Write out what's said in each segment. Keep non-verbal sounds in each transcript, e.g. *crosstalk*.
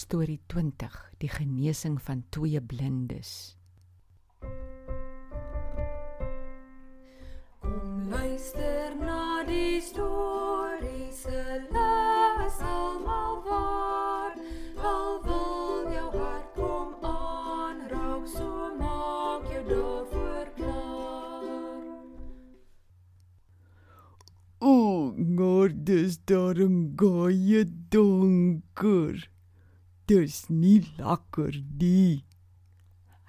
Storie 20: Die genesing van twee blindes. Kom luister na die storie se les almal waar. Al wil jou hart kom aanraak, so maak jou daarvoor klaar. O, maar dis daarom gaie donker. Dis nie lekker nie.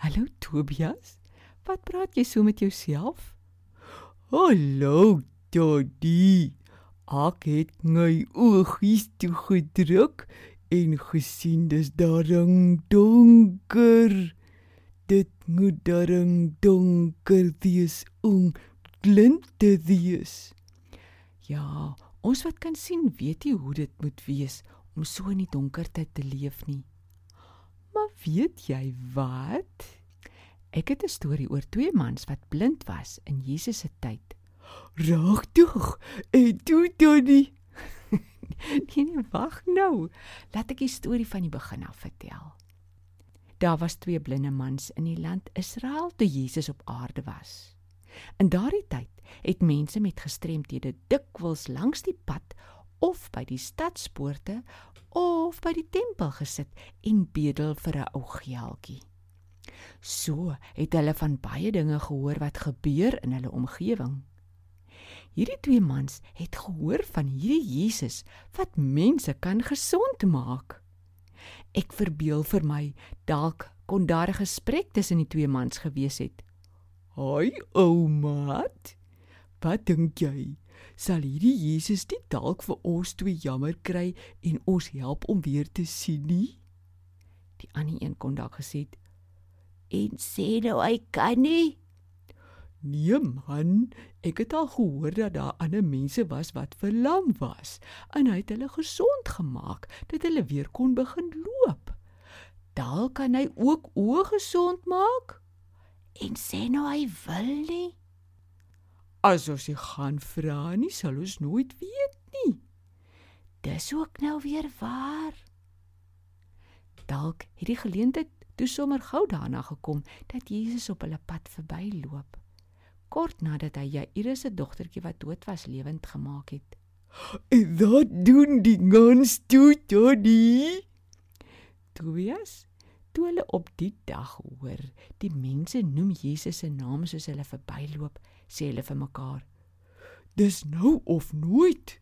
Hallo Tobias, wat praat jy so met jouself? Hallo, Daddy. Ek het my oogies toe gedruk en gesien dis daarom donker. Dit moet daarom donker wees om blind te wees. Ja, ons wat kan sien, weet nie hoe dit moet wees om so in die donkerte te leef nie. Maar weet jy wat? Ek het 'n storie oor twee mans wat blind was in Jesus se tyd. Regtig? En toe Daddy, *laughs* Nee nee, wag nou. Laat ek die storie van die begin af vertel. Daar was twee blinde mans in die land Israel toe Jesus op aarde was. In daardie tyd het mense met gestremthede dikwels langs die pad of by die stadspoorte of by die tempel gesit en bedel vir 'n ou geldjie. So het hulle van baie dinge gehoor wat gebeur in hulle omgewing. Hierdie twee mans het gehoor van hierdie Jesus wat mense kan gesond maak. Ek verbeel vir my dalk kon daar 'n gesprek tussen die twee mans gewees het. "Haai ou maat. Wat dink jy? Sal hierdie Jesus nie dalk vir ons twee jammer kry en ons help om weer te sien nie?" Die ander een kon dalk gesê het: "En sê nou hy kan nie." Nee man, ek het al gehoor dat daar ander mense was wat verlam was en hy het hulle gesond gemaak dat hulle weer kon begin loop. Dalk kan hy ook oë gesond maak. En sê nou hy wil nie. As ons nie gaan vra nie, sal ons nooit weet nie. Dis ook nou weer waar. Dalk het die geleentheid toe sommer gou daarna gekom dat Jesus op hulle pad verbyloop. Kort nadat hy Jairus se dogtertjie wat dood was lewend gemaak het. En dat doen die gans toe, Daddy. Tobias, toe hulle op die dag hoor, die mense noem Jesus se naam soos hulle verbyloop, sê hulle vir mekaar: Dis nou of nooit.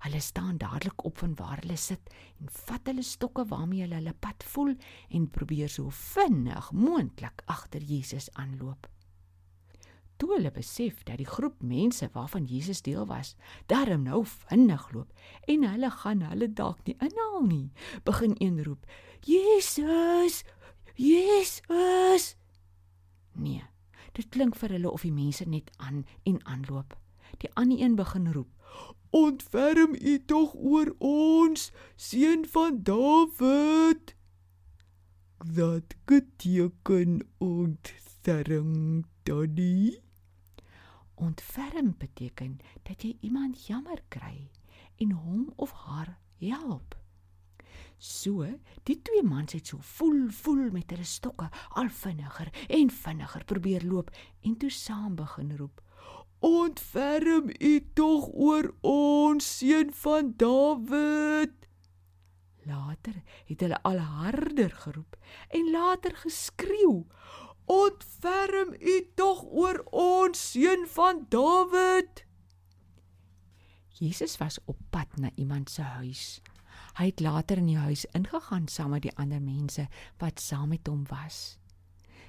Hulle staan dadelik op van waar hulle sit en vat hulle stokke waarmee hulle hulle pad voel en probeer so vinnig moontlik agter Jesus aanloop. Toe hulle besef dat die groep mense waarvan Jesus deel was, darm nou vinnig loop en hulle gaan hulle dalk nie inhaal nie, begin een roep: "Jesus! Jesus!" Nee, dit klink vir hulle of die mense net aan en aanloop. Die ander een begin roep: Ontferm U tog oor ons, seun van Dawid. Dat beteken ontferm, Daddy. Ontferm beteken dat jy iemand jammer kry en hom of haar help. So, die twee mans het so voel voel met hulle stokke al vinniger en vinniger probeer loop en toe saam begin roep: Ontferm U tog oor ons, seun van Dawid. Later het hulle al harder geroep en later geskreeu: Ontferm U tog oor ons, seun van Dawid. Jesus was op pad na iemand se huis. Hy het later in die huis ingegaan saam met die ander mense wat saam met hom was.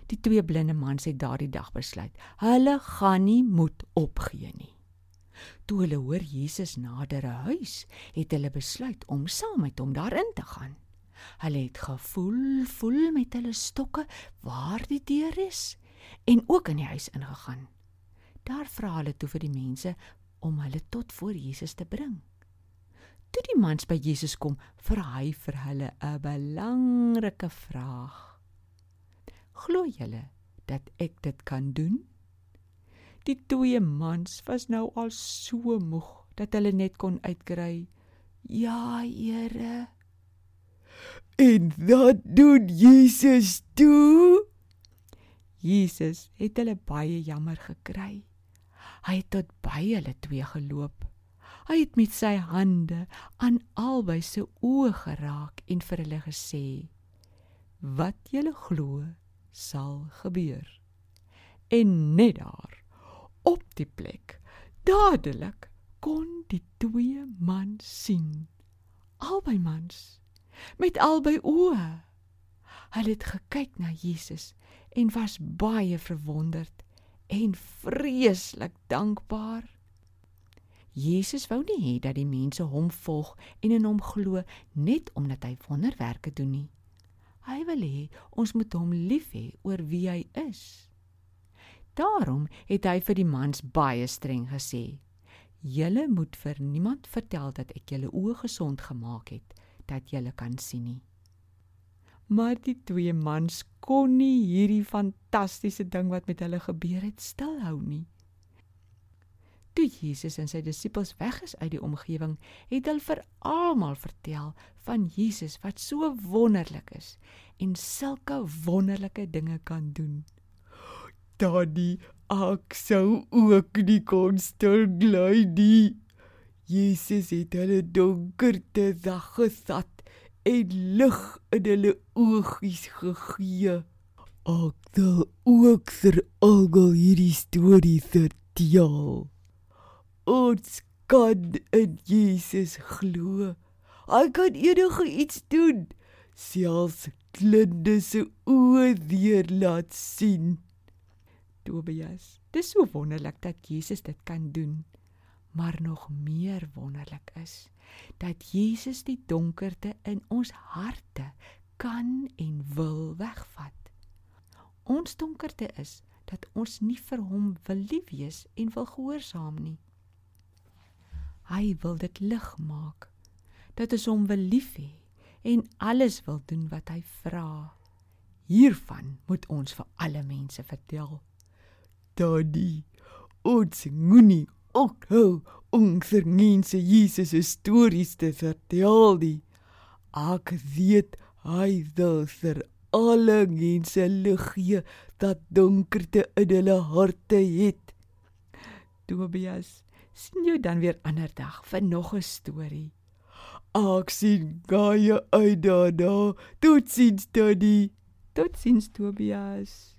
Die twee blinde mans het daardie dag besluit, hulle gaan nie moed opgee nie. Toe hulle hoor Jesus nader 'n huis, het hulle besluit om saam met hom daarin te gaan. Hulle het gevoel voel met hulle stokke waar die deur is en ook in die huis ingegaan. Daar vra hulle toe vir die mense om hulle tot voor Jesus te bring. Toe die mans by Jesus kom, vra hy vir hulle 'n belangrike vraag. Glo julle dat ek dit kan doen? Die twee mans was nou al so moeg dat hulle net kon uitkry: "Ja, Here." En wat doen Jesus toe? Jesus het hulle baie jammer gekry. Hy het tot by hulle twee geloop. Hy het met sy hande aan albei se oë geraak en vir hulle gesê: "Wat julle glo, sal gebeur." En net daar, op die plek, dadelik kon die twee mans sien. Albei mans met albei oë. Hulle het gekyk na Jesus en was baie verwonderd en vreeslik dankbaar. Jesus wou nie hê dat die mense hom volg en in hom glo net omdat hy wonderwerke doen nie. Hy wil hê ons moet hom lief hê oor wie hy is. Daarom het hy vir die mans baie streng gesê: "Julle moet vir niemand vertel dat ek julle oë gesond gemaak het, dat julle kan sien nie." Maar die twee mans kon nie hierdie fantastiese ding wat met hulle gebeur het stilhou nie. Jesus en sy disippels weg is uit die omgewing, het hulle vir almal vertel van Jesus wat so wonderlik is en sulke wonderlike dinge kan doen. Daddy, ek sou ook nie kon stil bly nie. Jesus het hulle donkerte dag gesat en lig in hulle oogies gegee. Ek sal ook vir almal hierdie storie vertel ons kan in Jesus glo. Hy kan enige iets doen, selfs blinde se oë weer laat sien. Tobias, dis so wonderlik dat Jesus dit kan doen. Maar nog meer wonderlik is dat Jesus die donkerte in ons harte kan en wil wegvat. Ons donkerte is dat ons nie vir hom wil lief wees en wil gehoorsaam nie. Hy wil dit lig maak. Dat ons hom wil lief hê en alles wil doen wat hy vra. Hiervan moet ons vir alle mense vertel. Daddy, ons moenie ophou om vir mense Jesus se stories te vertel nie. Ek weet hy wil vir alle mense lig gee dat donkerte in hulle harte het. Tobias, sien jou dan weer ander dag vir nog 'n storie. Ek sien gae uit daarna. Totsiens, Daddy. Totsiens, Tobias.